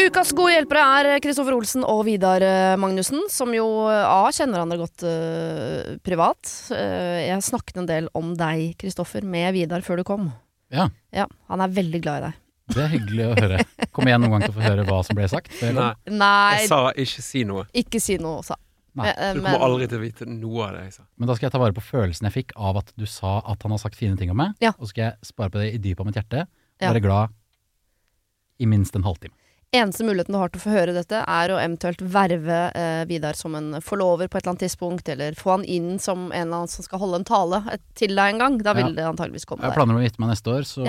Ukas gode hjelpere er Kristoffer Olsen og Vidar eh, Magnussen, som jo eh, A kjenner hverandre godt uh, privat. Uh, jeg snakket en del om deg, Kristoffer, med Vidar før du kom. Ja, Ja, Han er veldig glad i deg. det er hyggelig å høre. Kom igjen noen gang til å få høre hva som ble sagt? Nei, Nei, jeg sa ikke si noe. ikke si noe, sa Nei. Du kommer aldri til å vite noe av det jeg sa. Men da skal jeg ta vare på følelsen jeg fikk av at du sa at han har sagt fine ting om meg. Ja. Og så skal jeg spare på det i dypet av mitt hjerte og Ja. være glad i minst en halvtime. Eneste muligheten du har til å få høre dette, er å eventuelt verve eh, Vidar som en forlover på et eller annet tidspunkt, eller få han inn som en eller annen som skal holde en tale eh, til deg en gang. Da vil Ja. det antageligvis komme Jeg der. planer om å gifte meg neste år, så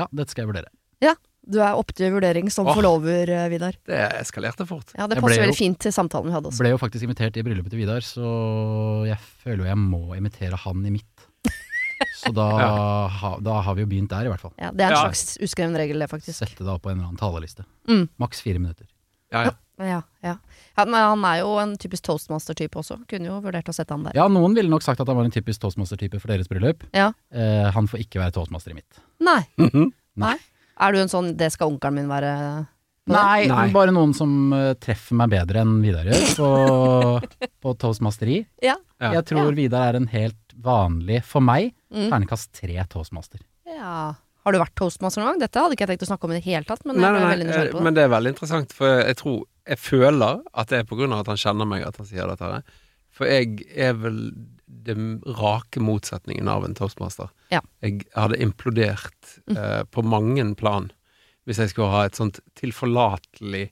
ja, dette skal jeg vurdere. Ja, Du er opp til vurdering som Åh. forlover, eh, Vidar. Det eskalerte fort. Ja, det passer veldig fint til samtalen vi hadde også. Ble jo faktisk invitert i bryllupet til Vidar, så jeg føler jo jeg må invitere han i mitt. Så da, Ja. ha, da har vi jo begynt der, i hvert fall. Ja, det er en Ja. slags uskreven regel, det, faktisk. Sette det opp på en eller annen taleliste. Mm. Maks fire minutter. Ja, ja. Ja, ja. Han, han er jo en typisk toastmaster-type også. Kunne jo vurdert å sette han der. Ja, noen ville nok sagt at han var en typisk toastmaster-type for deres bryllup. Ja. Eh, han får ikke være toastmaster i mitt. Nei. Nei. Er du en sånn 'det skal onkelen min være'? Nei, Nei. bare noen som uh, treffer meg bedre enn Vidar gjør på, på toastmasteri. Ja. Ja. Jeg tror Vidar er en helt vanlig, for meg, Mm. ternekast tre toastmaster. ja. Har du vært toastmaster noen gang? Dette hadde ikke jeg tenkt å snakke om i det hele tatt, men Nei, nei, nei, eh, men det er veldig interessant, for jeg tror Jeg føler at det er på grunn av at han kjenner meg at han sier dette her. For jeg er vel den rake motsetningen av en toastmaster. Ja. Jeg hadde implodert Mm. eh, på mange plan hvis jeg skulle ha et sånt tilforlatelig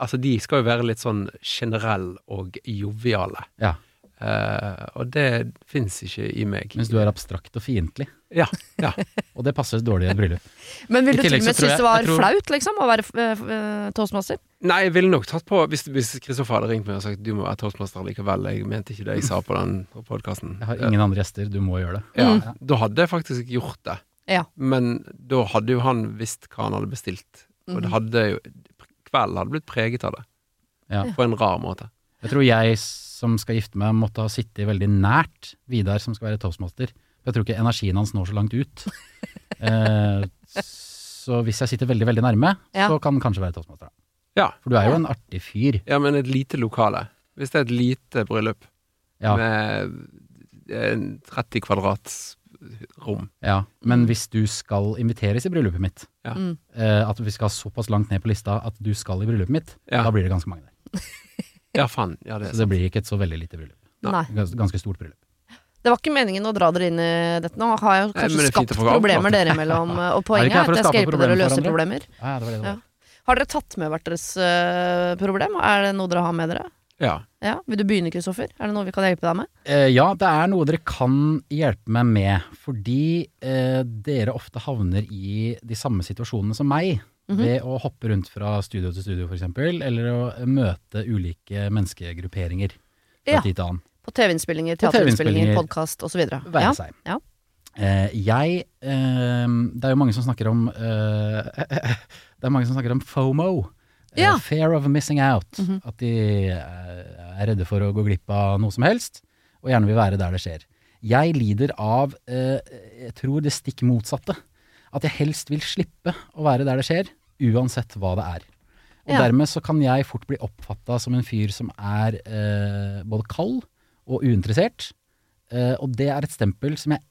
Altså, de skal jo være litt sånn generell og joviale. Ja. Eh, og det fins ikke i meg. Mens du er abstrakt og fiendtlig. Ja. ja. Og det passer dårlig i et bryllup. Men vil du til og med synes det var tror- flaut, liksom, å være eh, toastmaster? Nei, jeg ville nok tatt på Hvis hvis Kristoffer hadde ringt meg og sagt du må være toastmaster likevel, jeg mente ikke det jeg sa på den podkasten. Jeg har ingen andre gjester, du må gjøre det. Ja, Mm. Da hadde jeg faktisk gjort det. Ja. Men da hadde jo han visst hva han hadde bestilt. Og det Mhm. hadde jo Kvelden hadde blitt preget av det. Ja. På en rar måte. Jeg tror jeg som skal gifte meg, måtte ha sittet veldig nært Vidar som skal være toastmaster. Jeg tror ikke energien hans når så langt ut. Eh, så hvis jeg sitter veldig, veldig nærme, Ja. så kan han kanskje være toastmaster. Ja. For du er jo en artig fyr. ja, men et lite lokale. Hvis det er et lite bryllup Ja, med en 30 kvadrats rom ja. Men hvis du skal inviteres i bryllupet mitt, Ja. Mm. eh, at vi skal såpass langt ned på lista at du skal i bryllupet mitt, Ja. da blir det ganske mange der. Ja, faen. Ja, det er Så det blir ikke et så veldig lite bryllup. Nei. Gans- Ganske stort bryllup. Det var ikke meningen å dra dere inn i dette. Nå har jeg jo Nei, kanskje fint skapt problemer dere imellom, og poenget er at jeg skal hjelpe dere å løse problemer. Ja, det var det det Ja. Har dere tatt med hvert deres uh, problem? Er det noe dere har med dere? Ja. Ja, Vil du begynne, Kristoffer? Er det noe vi kan hjelpe deg med? Eh, ja, det er noe dere kan hjelpe meg med, fordi eh, dere ofte havner i de samme situasjonene som meg. Mhm. Ved å hoppe rundt fra studio til studio, f.eks., eller å møte ulike menneskegrupperinger fra Ja. tid til annen. På TV-innspillinger, teaterinnspillinger, TV-innspillinger. podkast osv. Være Ja. seg. Ja. Eh, jeg eh, Det er jo mange som snakker om eh, Det er mange som snakker om FOMO. eh, Ja. Fear of missing out. Mhm. At de eh, er redde for å gå glipp av noe som helst, og gjerne vil være der det skjer. Jeg lider av eh, Jeg tror det stikk motsatte. At jeg helst vil slippe å være der det skjer, uansett hva det er. Og Ja. dermed så kan jeg fort bli oppfatta som en fyr som er eh, både kald og uinteressert. Eh, og det er et stempel som jeg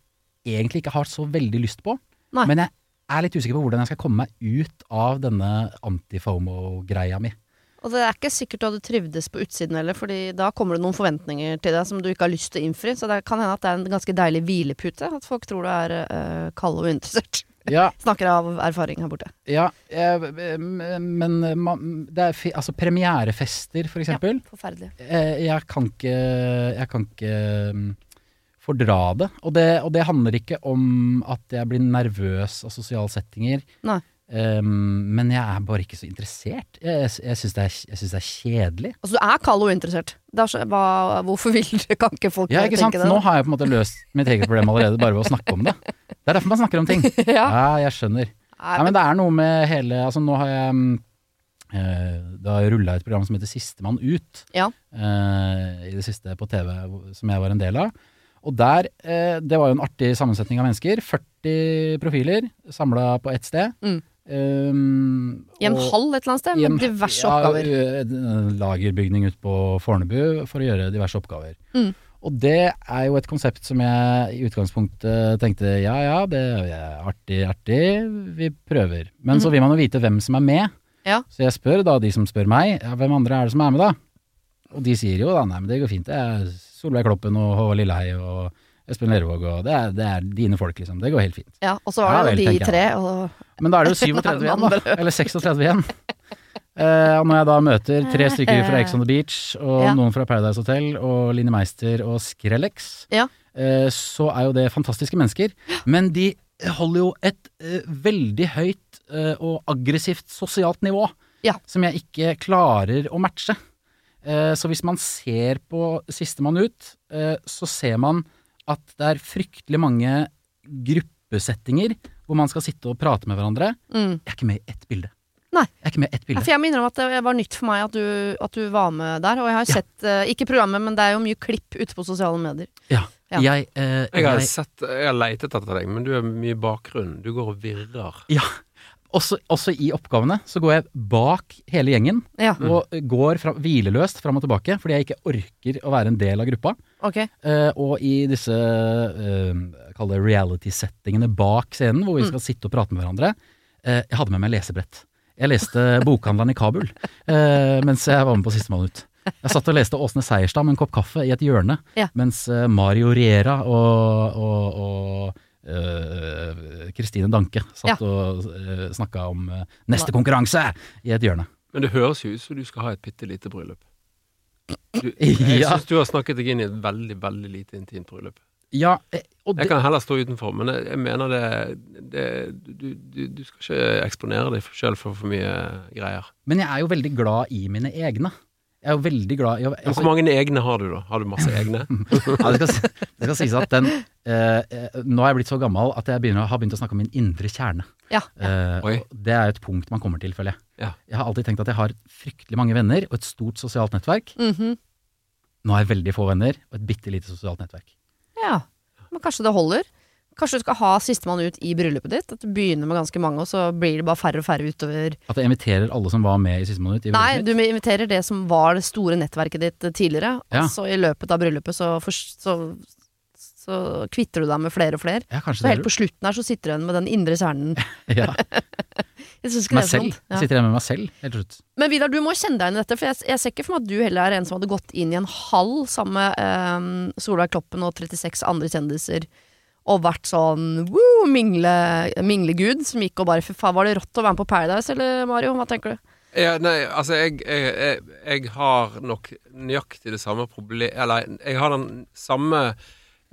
egentlig ikke har så veldig lyst på. Nei. Men jeg er litt usikker på hvordan jeg skal komme meg ut av denne anti-fomo-greia mi. Og det er ikke sikkert du hadde trivdes på utsiden heller, Fordi da kommer det noen forventninger til deg som du ikke har lyst til å innfri. Så det kan hende at det er en ganske deilig hvilepute. At folk tror du er uh, kald og uinteressert. Ja, Snakker av erfaring her borte. ja eh, men det er altså premierefester, for eksempel. Ja, Forferdelig. Eh, jeg kan ikke Jeg kan ikke mm, fordra det. Og, det. og det handler ikke om at jeg blir nervøs av sosiale settinger. Nei. Um, men jeg er bare ikke så interessert. Jeg, jeg, jeg syns det, det er kjedelig. Altså, du er kald og uinteressert. Er hva, hvorfor vil du, kan ikke folk Ja, ikke sant? det? Nå har jeg på en måte løst mitt eget problem allerede bare ved å snakke om det. Det er derfor man snakker om ting. ja. Ja, jeg skjønner. Nei, men det er noe med hele Altså, nå har jeg mm, eh, Det har rulla et program som heter Sistemann ut, Ja. uh, i det siste på TV, som jeg var en del av. Og der uh, Det var jo en artig sammensetning av mennesker. 40 profiler samla på ett sted. Mm. Um, I en hall et eller annet sted, med med diverse ja, oppgaver. lagerbygning ute på Fornebu for å gjøre diverse oppgaver. Mm. Og det er jo et konsept som jeg i utgangspunktet tenkte ja ja, det er artig, artig, vi prøver. Men så vil man jo vite hvem som er med. Ja. Så jeg spør da de som spør meg, ja, hvem andre er det som er med da? Og de sier jo da, nei men det går fint, det er Solveig Kloppen og Håvard Lilleheie og Espen Lervåg og det er, det er dine folk liksom, det går helt fint. Ja, og så var Ja det vel, de tre, og Men da er det jo 37 igjen, da. Eller 36 igjen. Uh, og når jeg da møter tre stykker fra Ex on the Beach, og Ja. noen fra Paradise Hotel, og Line Meister og Skrellex, Ja. uh, så er jo det fantastiske mennesker. Men de holder jo et uh, veldig høyt og aggressivt sosialt nivå, Ja. som jeg ikke klarer å matche. Så hvis man ser på Sistemann ut, så ser man at det er fryktelig mange gruppesettinger hvor man skal sitte og prate med hverandre. mm. Jeg er ikke med i ett bilde. Nei. Jeg er ikke med i ett Ja, bilde. for jeg minner om at det var nytt for meg at du, at du var med der. Og jeg har Ja. sett, eh, ikke programmet, men det er jo mye klipp ute på sosiale medier. Ja. Ja. Jeg, eh, Jeg har jeg sett, jeg har leitet etter deg, men du er mye i bakgrunnen. Du går og virrer. Ja. Også, også i oppgavene så går jeg bak hele gjengen Ja, og går fra, hvileløst fram og tilbake fordi jeg ikke orker å være en del av gruppa. Okay. Uh, og i disse uh, kall det reality-settingene bak scenen, hvor vi skal sitte og prate med hverandre. Uh, jeg hadde med meg lesebrett. Jeg leste Bokhandleren i Kabul uh, mens jeg var med på Sistemann ut. Jeg satt og leste Åsne Seierstad med en kopp kaffe i et hjørne, Ja. mens Mario Riera og, og, og eh, Kristine Danke satt Ja. og uh, snakka om uh, neste konkurranse i et hjørne. Men det høres jo ut som du skal ha et bitte lite bryllup. Du, jeg Ja. syns du har snakket deg inn i et veldig, veldig lite intimt bryllup. Ja, og det... Jeg kan heller stå utenfor, men jeg, jeg mener det, det du, du, du skal ikke eksponere deg sjøl for for mye greier. men jeg er jo veldig glad i mine egne. Jeg er jo veldig glad i å altså, Hvor mange egne har du, da? Har du masse egne? Ja, det, skal, det skal sies at den eh, eh, Nå er jeg blitt så gammel at jeg begynner, har begynt å snakke om min indre kjerne. Ja. Eh, Oi. det er jo et punkt man kommer til, føler jeg. Ja. Jeg har alltid tenkt at jeg har fryktelig mange venner og et stort sosialt nettverk. Mhm. Nå har jeg veldig få venner og et bitte lite sosialt nettverk. Ja, men kanskje det holder? Kanskje du skal ha sistemann ut i bryllupet ditt? At du begynner med ganske mange, og så blir det bare færre og færre utover At jeg inviterer alle som var med i Siste ut? I Nei, du inviterer det som var det store nettverket ditt tidligere, Ja. og så i løpet av bryllupet så, for, så, så kvitter du deg med flere og flere. Ja, Så helt på slutten her så sitter du igjen med den indre kjernen. ja. Jeg synes ikke Meg det er så selv. dumt. Jeg Ja. sitter hjemme med meg selv, helt slutt. Men Vidar, du må kjenne deg inn i dette, for jeg, jeg ser ikke for meg at du heller er en som hadde gått inn i en hall sammen med eh, Solveig Kloppen og 36 andre kjendiser og vært sånn woo, mingle, minglegud som gikk og bare Fy faen, var det rått å være med på Paradise, eller Mario? Hva tenker du? Ja, nei, altså jeg, jeg, jeg, jeg har nok nøyaktig det samme problem Eller jeg har den samme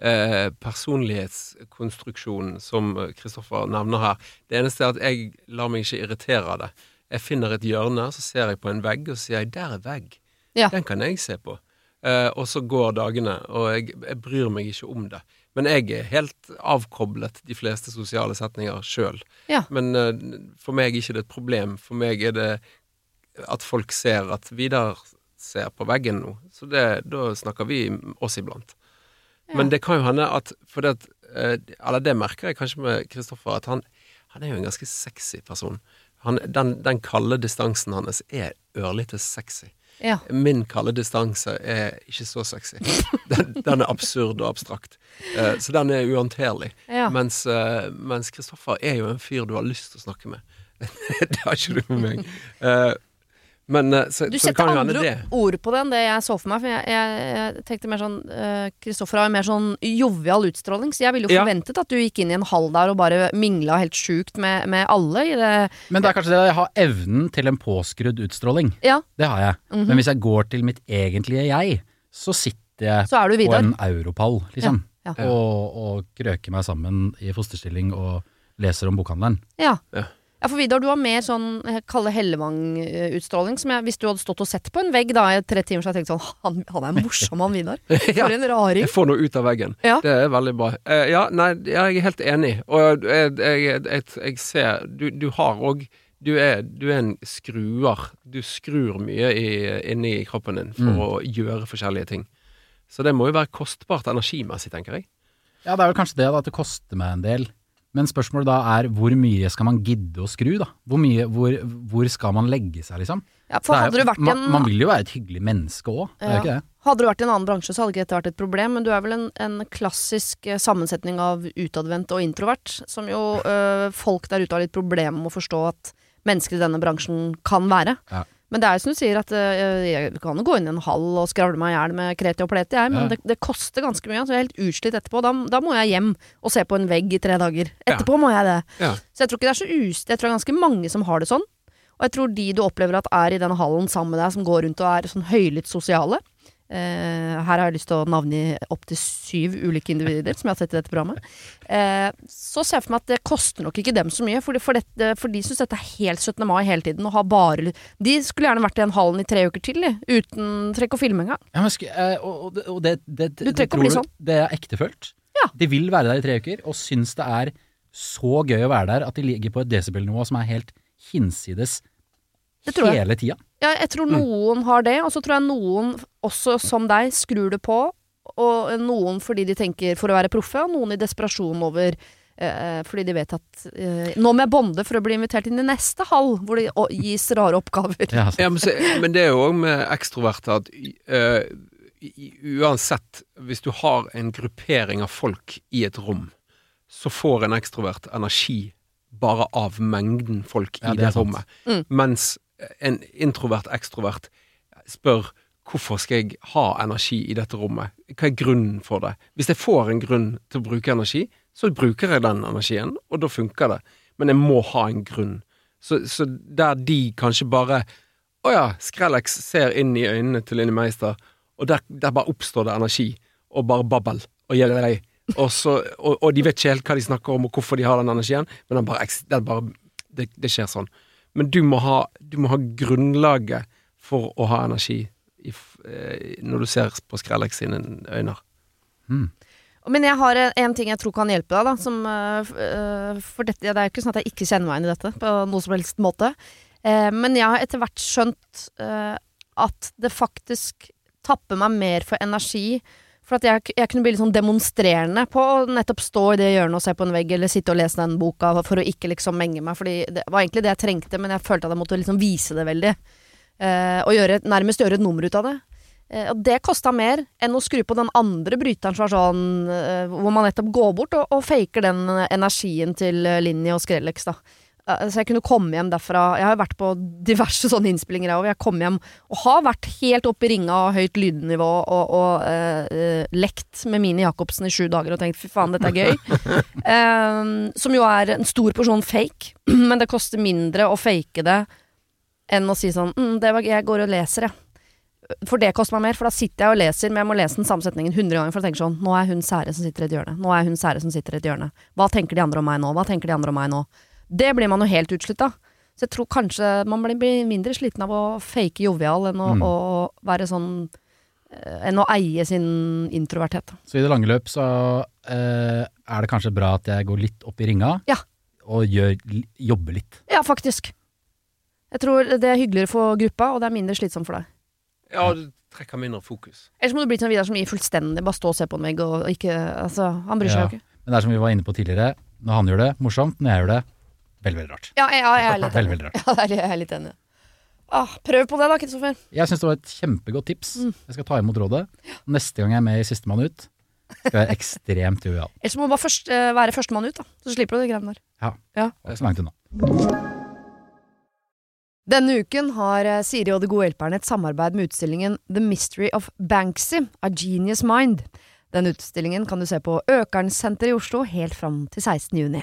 eh, personlighetskonstruksjonen som Kristoffer nevner her. Det eneste er at jeg lar meg ikke irritere av det. Jeg finner et hjørne, så ser jeg på en vegg, og så sier jeg 'der er vegg'. Ja. Den kan jeg se på. Eh, og så går dagene, og jeg, bryr meg ikke om det. Men jeg er helt avkoblet de fleste sosiale setninger sjøl. Ja. Men uh, for meg er ikke det et problem. For meg er det at folk ser at Vidar ser på veggen nå. Så det, da snakker vi oss iblant. Men det kan jo hende at For det eh, Eller det merker jeg kanskje med Kristoffer, at han, han er jo en ganske sexy person. Han, den, den kalde distansen hans er ørlite sexy. Ja. Min kalde distanse er ikke så sexy. Den, den er absurd og abstrakt. Uh, så den er uhåndterlig. Ja. Mens uh, mens Kristoffer er jo en fyr du har lyst til å snakke med. det har ikke du med meg. Eh, men eh, så, Du setter andre det. ord på det enn det jeg så for meg. For jeg, jeg, jeg tenkte mer sånn Kristoffer har jo mer sånn jovial utstråling, så jeg ville jo Ja. forventet at du gikk inn i en hall der og bare mingla helt sjukt med, med alle i det Men det er kanskje det at jeg har evnen til en påskrudd utstråling. Ja, Det har jeg. Mhm. Men hvis jeg går til mitt egentlige jeg, så sitter jeg så er du på en europall, liksom. Ja, ja. Og, og krøker meg sammen i fosterstilling og leser om bokhandleren. Ja. Ja. Ja, for Vidar, du har mer sånn jeg kaller Hellevang-utstråling. Som jeg, hvis du hadde stått og sett på en vegg da i tre timer, så hadde jeg tenkt sånn Han, han er morsom, han Vidar. For en raring. Jeg får noe ut av veggen. Ja. Det er veldig bra. Uh, ja, nei, ja, jeg er helt enig. Og jeg, jeg, jeg, jeg ser Du, du har òg du er, du er en skruer. Du skrur mye i, inni kroppen din for Mm. å gjøre forskjellige ting. Så det må jo være kostbart energimessig, tenker jeg. Ja, det er vel kanskje det, da, at det koster meg en del. Men spørsmålet da er hvor mye skal man gidde å skru, da? Hvor, mye, hvor, hvor skal man legge seg, liksom? Ja, for er hadde du man, en man vil jo være et hyggelig menneske òg, det er jo ikke det? Hadde du vært i en annen bransje, så hadde ikke dette vært et problem, men du er vel en, en klassisk eh, sammensetning av utadvendt og introvert, som jo øh, folk der ute har litt problemer med å forstå at mennesker i denne bransjen kan være. Ja. Men det er jo som du sier, at eh, jeg kan jo gå inn i en hall og skravle meg i hjel med kreti og pleti, jeg, men Ja. det, det koster ganske mye. Så jeg er helt utslitt etterpå. Da, da må jeg hjem og se på en vegg i tre dager. Ja. Etterpå må jeg det. Ja. Så jeg tror ikke det er så ust... Jeg tror det er ganske mange som har det sånn. Og jeg tror de du opplever at er i den hallen sammen med deg, som går rundt og er sånn høylytt sosiale Her har jeg lyst til å navngi opptil syv ulike individer som jeg har sett i dette programmet. Eh, så ser jeg for meg at det koster nok ikke dem så mye, for, for, dette, for de syns dette er helt 17. mai hele tiden. Og har bare De skulle gjerne vært i den hallen i tre uker til, de, uten trekk å filme engang. Ja, eh, og, og det, det, det, det tror sånn. Det er ektefølt. Ja. De vil være der i tre uker, og syns det er så gøy å være der at de ligger på et desibelnivå som er helt hinsides Det tror jeg. hele tida. Ja, jeg tror noen har det, og så tror jeg noen, også som deg, skrur det på. Og noen fordi de tenker for å være proffe, og noen i desperasjon over eh, fordi de vet at eh, Nå må jeg bonde for å bli invitert inn i neste hall, hvor det gis rare oppgaver. Ja. Ja, men, så, men det er jo òg med ekstroverte at eh, uansett, hvis du har en gruppering av folk i et rom, så får en ekstrovert energi bare av mengden folk Ja, i det det, rommet. Mm. Mens en introvert ekstrovert spør hvorfor skal jeg ha energi i dette rommet? Hva er grunnen for det? Hvis jeg får en grunn til å bruke energi, så bruker jeg den energien, og da funker det. Men jeg må ha en grunn. Så, så der de kanskje bare Å ja, Skrellex ser inn i øynene til Linni Meister, og der, der bare oppstår det energi, og bare babbel, og gjelder deg. Og, så, og, og de vet ikke helt hva de snakker om, og hvorfor de har den energien, men den bare, den bare det, det skjer sånn. Men du må ha, du må ha grunnlaget for å ha energi i, eh, når du ser på Skrellex sine øyne. Men jeg har en, en ting jeg tror kan hjelpe deg, da. Som, uh, for dette, det er jo ikke sånn at jeg ikke kjenner meg inn i dette på noe som helst måte. Uh, men jeg har etter hvert skjønt uh, at det faktisk tapper meg mer for energi. For jeg, jeg kunne bli litt sånn demonstrerende på å nettopp stå i det hjørnet og se på en vegg, eller sitte og lese den boka for å ikke liksom menge meg. Fordi det var egentlig det jeg trengte, men jeg følte at jeg måtte liksom vise det veldig. Eh, og gjøre, nærmest gjøre et nummer ut av det. Eh, og det kosta mer enn å skru på den andre bryteren som var sånn eh, Hvor man nettopp går bort og, og faker den energien til Linje Linni og Skrellex, da. Eh, så jeg kunne komme hjem derfra Jeg har vært på diverse sånne innspillinger, jeg òg. Jeg kom hjem og har vært helt oppe i ringa og høyt lydnivå og, og uh, lekt med Mini Jacobsen i sju dager og tenkt fy faen, dette er gøy. Eh, som jo er en stor porsjon fake, men det koster mindre å fake det enn å si sånn mm, det var, Jeg går og leser, jeg. For det koster meg mer, for da sitter jeg og leser, men jeg må lese den samme setningen 100 ganger for å tenke sånn Nå er hun sære som sitter i et hjørne. Nå er hun sære som sitter i et hjørne. Hva tenker de andre om meg nå? Hva tenker de andre om meg nå? Det blir man jo helt utslitt av. Så jeg tror kanskje man blir- mindre sliten av å fake jovial enn å, Mm. å være sånn eh, Enn å eie sin introverthet. Så i det lange løp så eh, er det kanskje bra at jeg går litt opp i ringa, Ja. og gjør, jobber litt. Ja, faktisk. Jeg tror det er hyggeligere for gruppa, og det er mindre slitsomt for deg. Ja, du trekker mindre fokus. Ellers må du bli sånn Vidar som gir fullstendig bare stå og se på en vegg og ikke Altså, han bryr seg Ja. ikke. Men det er som vi var inne på tidligere, når han gjør det morsomt, når jeg gjør det veldig, veldig rart. Ja, jeg, jeg er litt enig. veldig rart. Ja, det er, jeg er litt enig. Ah, prøv på det da, Kristoffer. Jeg syns det var et kjempegodt tips. Mm. Jeg skal ta imot rådet. Neste gang jeg er med i Sistemann ut, skal jeg være ekstremt jovial. Ellers må du bare først, uh, være førstemann ut, da. Så slipper du de greiene der. Ja, det er så langt unna. Denne uken har eh, Siri og De gode hjelperne et samarbeid med utstillingen The Mystery of Banksy, A Genius Mind. Den utstillingen kan du se på Økernsenteret i Oslo helt fram til 16. juni.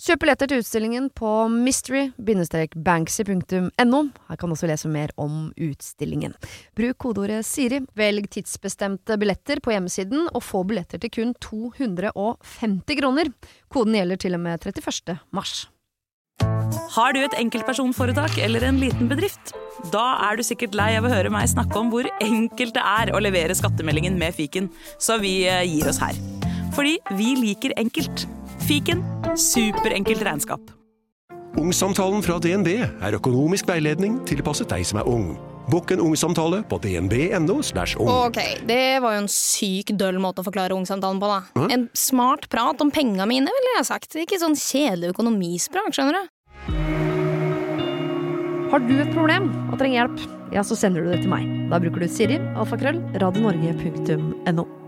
Kjøp billetter til utstillingen på mystery-banksy.no. Her kan du også lese mer om utstillingen. Bruk kodeordet Siri, velg tidsbestemte billetter på hjemmesiden, og få billetter til kun 250 kroner. Koden gjelder til og med 31. mars. Har du et enkeltpersonforetak eller en liten bedrift? Da er du sikkert lei av å høre meg snakke om hvor enkelt det er å levere skattemeldingen med fiken, så vi eh, gir oss her. Fordi vi liker enkelt. Fiken superenkelt regnskap. Ungsamtalen fra DNB er økonomisk veiledning tilpasset deg som er ung. Bokk en ungsamtale på dnb.no. ung. Ok, det var jo en syk døll måte å forklare ungsamtalen på, da. En smart prat om penga mine, ville jeg sagt. Ikke sånn kjedelig økonomisprat, skjønner du. Har du et problem og trenger hjelp, ja, så sender du det til meg. Da bruker du Siri, alfakrøll, radionorge.no.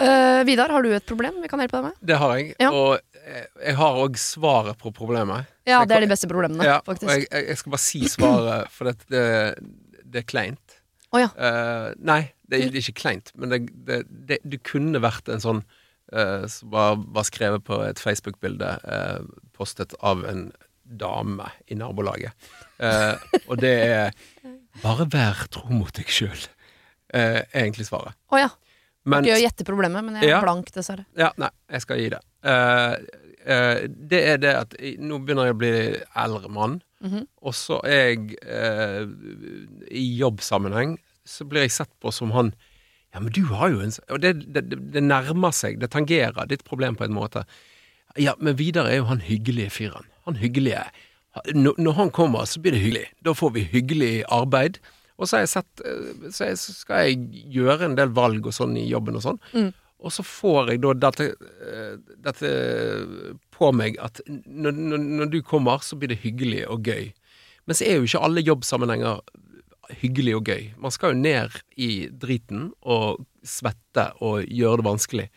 Uh, Vidar, har du et problem vi kan hjelpe deg med? Det har jeg. Ja. Og jeg har òg svaret på problemet. Ja, det er de beste problemene, ja, faktisk. Jeg, jeg, skal bare si svaret, for det, det, det er kleint. Å ja. Uh, nei, det det er ikke kleint, men det, det, det kunne vært en sånn uh, som var, var, skrevet på et Facebook-bilde, postet av en dame i nabolaget. og det er 'bare vær tro mot deg sjøl', er egentlig svaret. Å ja. Men, Gøy å gjette problemet, men jeg er Ja. blank, dessverre. Ja, nei, jeg skal gi det. Uh, uh, det er det at jeg, nå begynner jeg å bli eldre mann, Mhm. og så er jeg uh, I jobbsammenheng så blir jeg sett på som han Ja, men du har jo en Og det, det, det det nærmer seg, det tangerer ditt problem på en måte. Ja, men Vidar er jo han hyggelige fyren. Han hyggelige. Når han kommer, så blir det hyggelig. Da får vi hyggelig arbeid. Og så har jeg sett eh, Så jeg- skal jeg gjøre en del valg og sånn i jobben og sånn. Mm. Og så får jeg da dette, eh, dette på meg at når, når, du kommer, så blir det hyggelig og gøy. Men så er jo ikke alle jobbsammenhenger hyggelig og gøy. Man skal jo ned i driten og svette og gjøre det vanskelig.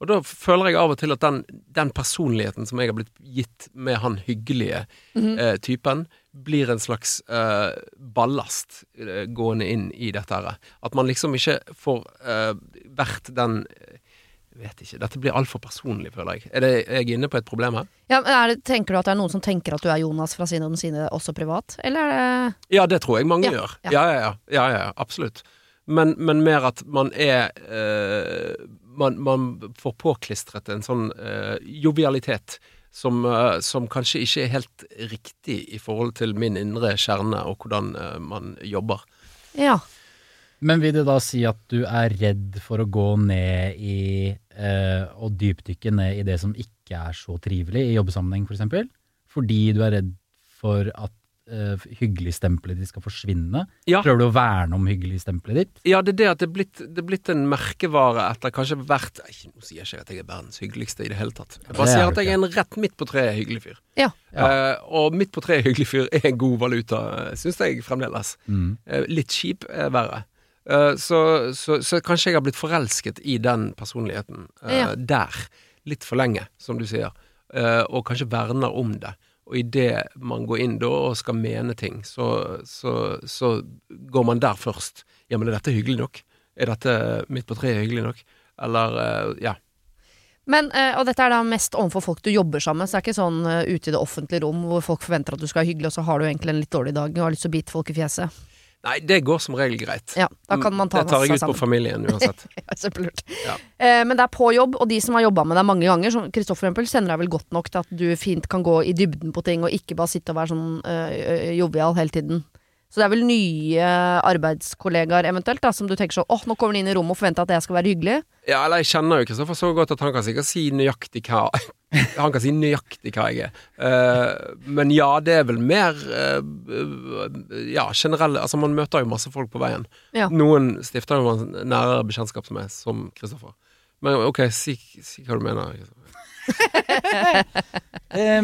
Og da føler jeg av og til at den, den personligheten som jeg har blitt gitt med han hyggelige eh, typen, blir en slags eh, ballast eh, gående inn i dette her. At man liksom ikke får eh, vært den Jeg vet ikke. Dette blir altfor personlig, føler jeg. Er, det, er jeg inne på et problem her? Ja, men det, tenker du at det er noen som tenker at du er Jonas fra sine og sine også privat, eller er det Ja, det tror jeg mange Ja, gjør. ja. Ja, ja, ja. ja, ja, ja absolutt. Men, men mer at man er eh, man, man får påklistret en sånn eh, jovialitet som, eh, som kanskje ikke er helt riktig i forhold til min indre kjerne og hvordan eh, man jobber. Ja. Men vil det da si at du er redd for å gå ned i eh, og dypdykke ned i det som ikke er så trivelig i jobbsammenheng, f.eks.? For eksempel? Fordi du er redd for at eh, hyggeligstempelet ditt skal forsvinne? Ja. Prøver du å verne om hyggeligstempelet ditt? Ja, det er det at det er blitt, det er blitt en merkevare etter kanskje hvert ikke, Nå sier jeg ikke at jeg er verdens hyggeligste i det hele tatt. Jeg bare er sier at jeg er en rett midt på treet hyggelig fyr. Ja. Uh, og midt på treet hyggelig fyr er en god valuta, syns jeg fremdeles. Mm. Uh, litt kjip er verre. Eh, så, så, så kanskje jeg har blitt forelsket i den personligheten eh, der. Litt for lenge, som du sier. Uh, og kanskje verner om det. Og idet man går inn da og skal mene ting, så, så, så går man der først. Ja, men er dette hyggelig nok? Er dette midt på treet hyggelig nok? Eller eh, ja. Men, eh, og dette er da mest overfor folk du jobber sammen med, så det er ikke sånn eh, ute i det offentlige rom hvor folk forventer at du skal være hyggelig, og så har du egentlig en litt dårlig dag og har lyst til å bite folk i fjeset. Nei, det går som regel greit. Ja, da kan man ta det tar jeg ut på familien uansett. Ja, Kjempelurt. Ja. Eh, men det er på jobb, og de som har jobba med deg mange ganger, som Kristoffer Empel eksempel, kjenner deg vel godt nok til at du fint kan gå i dybden på ting, og ikke bare sitte og være sånn øh, jovial hele tiden. Så det er vel nye arbeidskollegaer eventuelt, da, som du tenker sånn åh, nå kommer de inn i rommet og forventer at jeg skal være hyggelig. Ja, eller jeg kjenner jo Kristoffer så godt at han kan sikkert si nøyaktig hva Han kan si nøyaktig hva jeg er. Uh, men ja, det er vel mer uh, Ja, generelle Altså, man møter jo masse folk på veien. Ja. Noen stifter jo man nærere bekjentskap med, som Kristoffer. Men ok, si, si hva du mener. Kristoffer. Eh,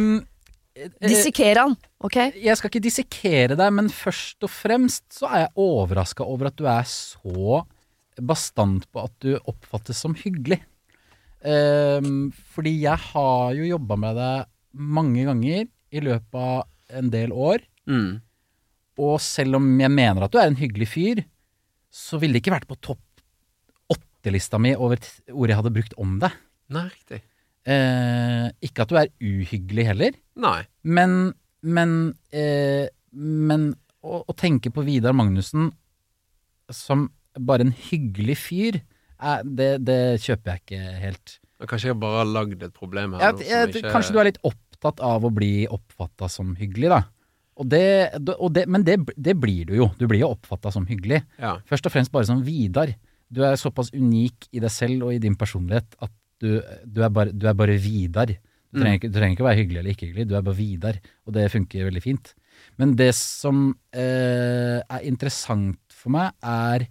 Dissekere han, ok? jeg skal ikke dissekere deg, men først og fremst så er jeg overraska over at du er så bastant på at du oppfattes som hyggelig. Um, fordi jeg har jo jobba med deg mange ganger i løpet av en del år. Mm. Og selv om jeg mener at du er en hyggelig fyr, så ville det ikke vært på topp åtte-lista mi over ordet ord jeg hadde brukt om deg. Nei, riktig. Eh, ikke at du er uhyggelig heller, Nei. men Men, eh, men å, å tenke på Vidar Magnussen som bare en hyggelig fyr, eh, det, det kjøper jeg ikke helt. Men kanskje jeg bare har lagd et problem her. Jeg, jeg, ikke- Kanskje du er litt opptatt av å bli oppfatta som hyggelig, da. Og det, og det, men det, det blir du jo. Du blir jo oppfatta som hyggelig. Ja. Først og fremst bare som Vidar. Du er såpass unik i deg selv og i din personlighet at du, du, er, bare, du er bare Vidar. Du trenger, ikke, du trenger ikke være hyggelig eller ikke hyggelig, du er bare Vidar. Og det funker veldig fint. Men det som eh, er interessant for meg, er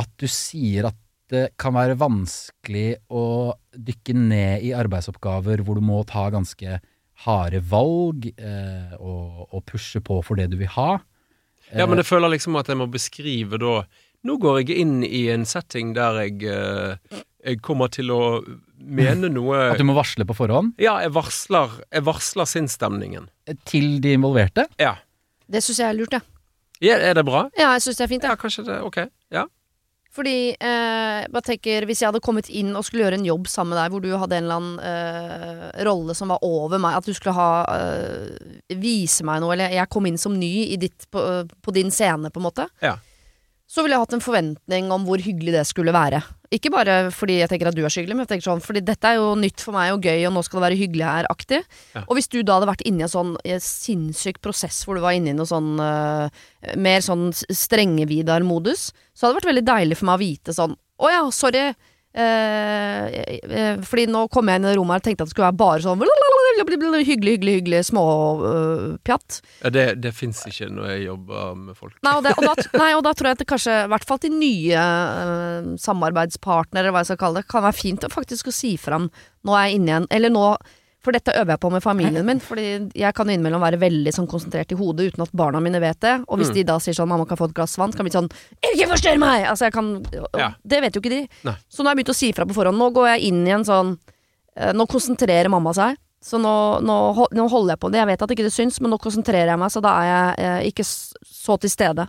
at du sier at det kan være vanskelig å dykke ned i arbeidsoppgaver hvor du må ta ganske harde valg eh, og, og pushe på for det du vil ha. Ja, men jeg føler liksom at jeg må beskrive da Nå går jeg inn i en setting der jeg, eh, jeg kommer til å mene noe At du må varsle på forhånd Ja, jeg varsler, jeg varsler sinnsstemningen. eh, til de involverte. Ja. Det syns jeg er lurt, ja. ja. Er det bra? Ja, jeg syns det er fint, Ja, ja kanskje det. Ok. Ja. Fordi eh, jeg bare tenker, Hvis jeg hadde kommet inn og skulle gjøre en jobb sammen med deg, hvor du hadde en eller annen eh, rolle som var over meg, at du skulle ha eh, vise meg noe, eller jeg kom inn som ny i ditt, på, på din scene, på en måte, Ja. så ville jeg hatt en forventning om hvor hyggelig det skulle være. Ikke bare fordi jeg tenker at du er skyggelig, men jeg tenker sånn, fordi dette er jo nytt for meg og gøy, og nå skal det være hyggelig her-aktig. Ja. Og hvis du da hadde vært inni en sånn sinnssyk prosess hvor du var inne i noe sånn uh, mer sånn strenge-Vidar-modus, så hadde det vært veldig deilig for meg å vite sånn Å ja, sorry. Uh, fordi nå kom jeg inn i det rommet her og tenkte at det skulle være bare sånn hyggelig, hyggelig, hyggelig småpjatt. Ja, Det, det fins ikke når jeg jobber med folk. Nei, og det, og da, nei, og da tror jeg at det kanskje, i hvert fall til nye uh, samarbeidspartnere, eller hva jeg skal kalle det, kan være fint å faktisk å si fram Nå er jeg inne igjen. Eller nå For dette øver jeg på med familien min, fordi jeg kan innimellom være veldig sånn konsentrert i hodet uten at barna mine vet det. Og hvis Mm. de da sier sånn 'mamma kan få et glass vann', så kan vi sånn 'ikke forstyrr meg'! Altså jeg kan Ja. Det vet jo ikke de. Nei. Så nå har jeg begynt å si fra på forhånd. Nå går jeg inn i en sånn eh, Nå konsentrerer mamma seg. Så nå, nå, nå holder jeg på det. Jeg vet at ikke det syns, men nå konsentrerer jeg meg, så da er jeg eh, ikke så til stede.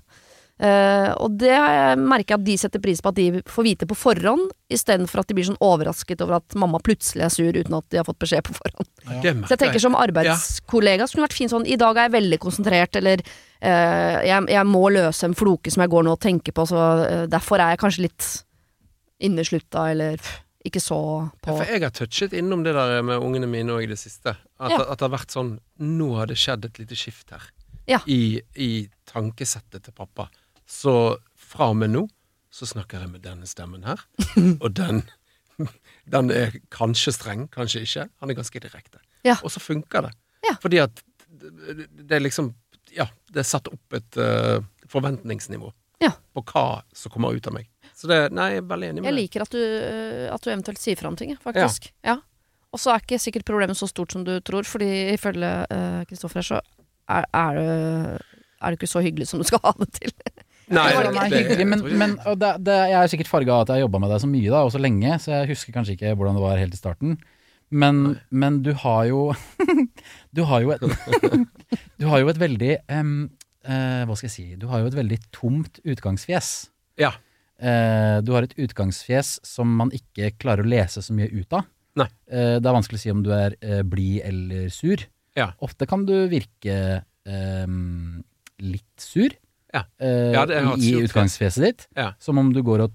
Eh, og det har jeg merker at de setter pris på at de får vite på forhånd, istedenfor at de blir sånn overrasket over at mamma plutselig er sur uten at de har fått beskjed på forhånd. Ja. Så jeg tenker som arbeidskollega så kunne det vært fint sånn I dag er jeg veldig konsentrert, eller eh, jeg, jeg må løse en floke som jeg går nå og tenker på, så eh, derfor er jeg kanskje litt inneslutta, eller pff, ikke så på Ja, for jeg har touchet innom det der med ungene mine òg i det siste. At, Ja. at det har vært sånn Nå har det skjedd et lite skift her. Ja. I, I tankesettet til pappa. Så fra og med nå så snakker jeg med denne stemmen her. og den Den er kanskje streng, kanskje ikke. Han er ganske direkte. Og så funker det. Fordi at det, det er liksom Ja, det er satt opp et uh, forventningsnivå Ja. på hva som kommer ut av meg. Så det Nei, jeg er veldig enig med Jeg liker at du, øh, at du eventuelt sier fram ting, faktisk. Ja. Og så er ikke sikkert problemet så stort som du tror, fordi ifølge Kristoffer her, så er, er, det, er det ikke så hyggelig som du skal ha det til. Nei, det, det- er det- hyggelig, men, men og det, det, jeg er sikkert farga av at jeg har jobba med deg så mye da, og så lenge, så jeg husker kanskje ikke hvordan det var helt i starten. Men, men du har jo Du har jo et Du har jo et veldig um, uh, Hva skal jeg si Du har jo et veldig tomt utgangsfjes. Ja. Eh, du har et utgangsfjes som man ikke klarer å lese så mye ut av. Nei. Eh, det er vanskelig å si om du er eh, blid eller sur. Ja. Ofte kan du virke em, litt sur. Ja. eh, Ja, det i utgangsfjeset ditt. Ja. Som om du går og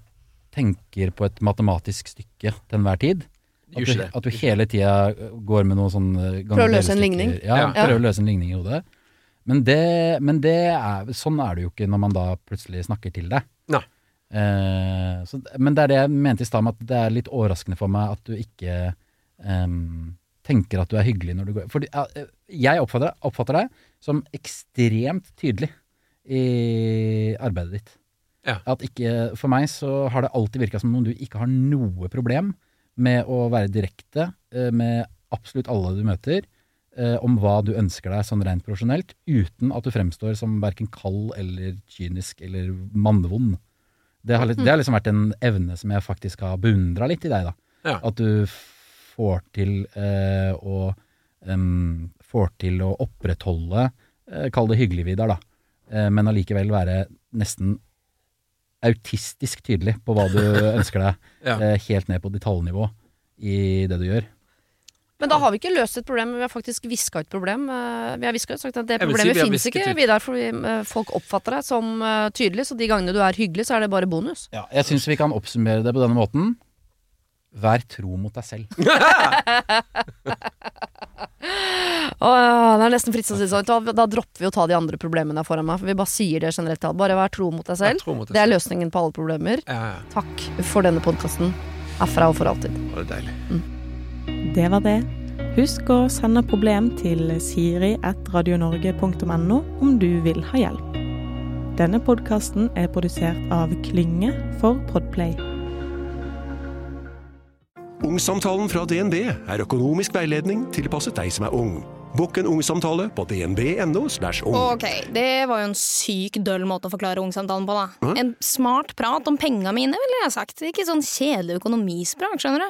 tenker på et matematisk stykke til enhver tid. At du, at du hele tida går med noe sånn eh, Prøver å løse en ligning. Ja, Ja. prøver å løse en ligning i hodet. Men, det, men det er, sånn er det jo ikke når man da plutselig snakker til deg. Nei. Eh, så, men det er det jeg mente i stad med at det er litt overraskende for meg at du ikke em, tenker at du er hyggelig når du går For jeg oppfatter, oppfatter deg som ekstremt tydelig i arbeidet ditt. Ja. At ikke, for meg så har det alltid virka som om du ikke har noe problem med å være direkte eh, med absolutt alle du møter, eh, om hva du ønsker deg sånn rent profesjonelt, uten at du fremstår som verken kald eller kynisk eller mannvond. Det har, litt- det har liksom vært en evne som jeg faktisk har beundra litt i deg, da. Ja. At du får til eh, å um, Får til å opprettholde eh, Kall det hyggelig, Vidar, da. Eh, men allikevel være nesten autistisk tydelig på hva du ønsker deg, Ja. eh, helt ned på detaljnivå i det du gjør. Men da har vi ikke løst et problem, vi har faktisk viska ut problem. Eh, Vi har visket ut sagt at det problemet si finnes ikke. Vidar, fordi eh, folk oppfatter deg som eh, tydelig, så de gangene du er hyggelig, så er det bare bonus. Ja, jeg syns vi kan oppsummere det på denne måten. Vær tro mot deg selv. Åh, det er nesten å sånn. Da, da dropper vi å ta de andre problemene foran meg, for vi bare sier det generelt. Bare vær tro mot deg selv. mot deg Det er selv. løsningen på alle problemer. Ja, ja. Takk for denne podkasten. Herfra og for alltid. Det var deilig. Det var det. Husk å sende problem til siri.radionorge.no om du vil ha hjelp. Denne podkasten er produsert av Klynge for Podplay. Ungsamtalen fra DNB er økonomisk veiledning tilpasset deg som er ung. Bokk en ungsamtale på dnb.no. ung. Ok, det var jo en syk døll måte å forklare ungsamtalen på, da. En smart prat om penga mine, ville jeg sagt. Ikke sånn kjedelig økonomisprat, skjønner du.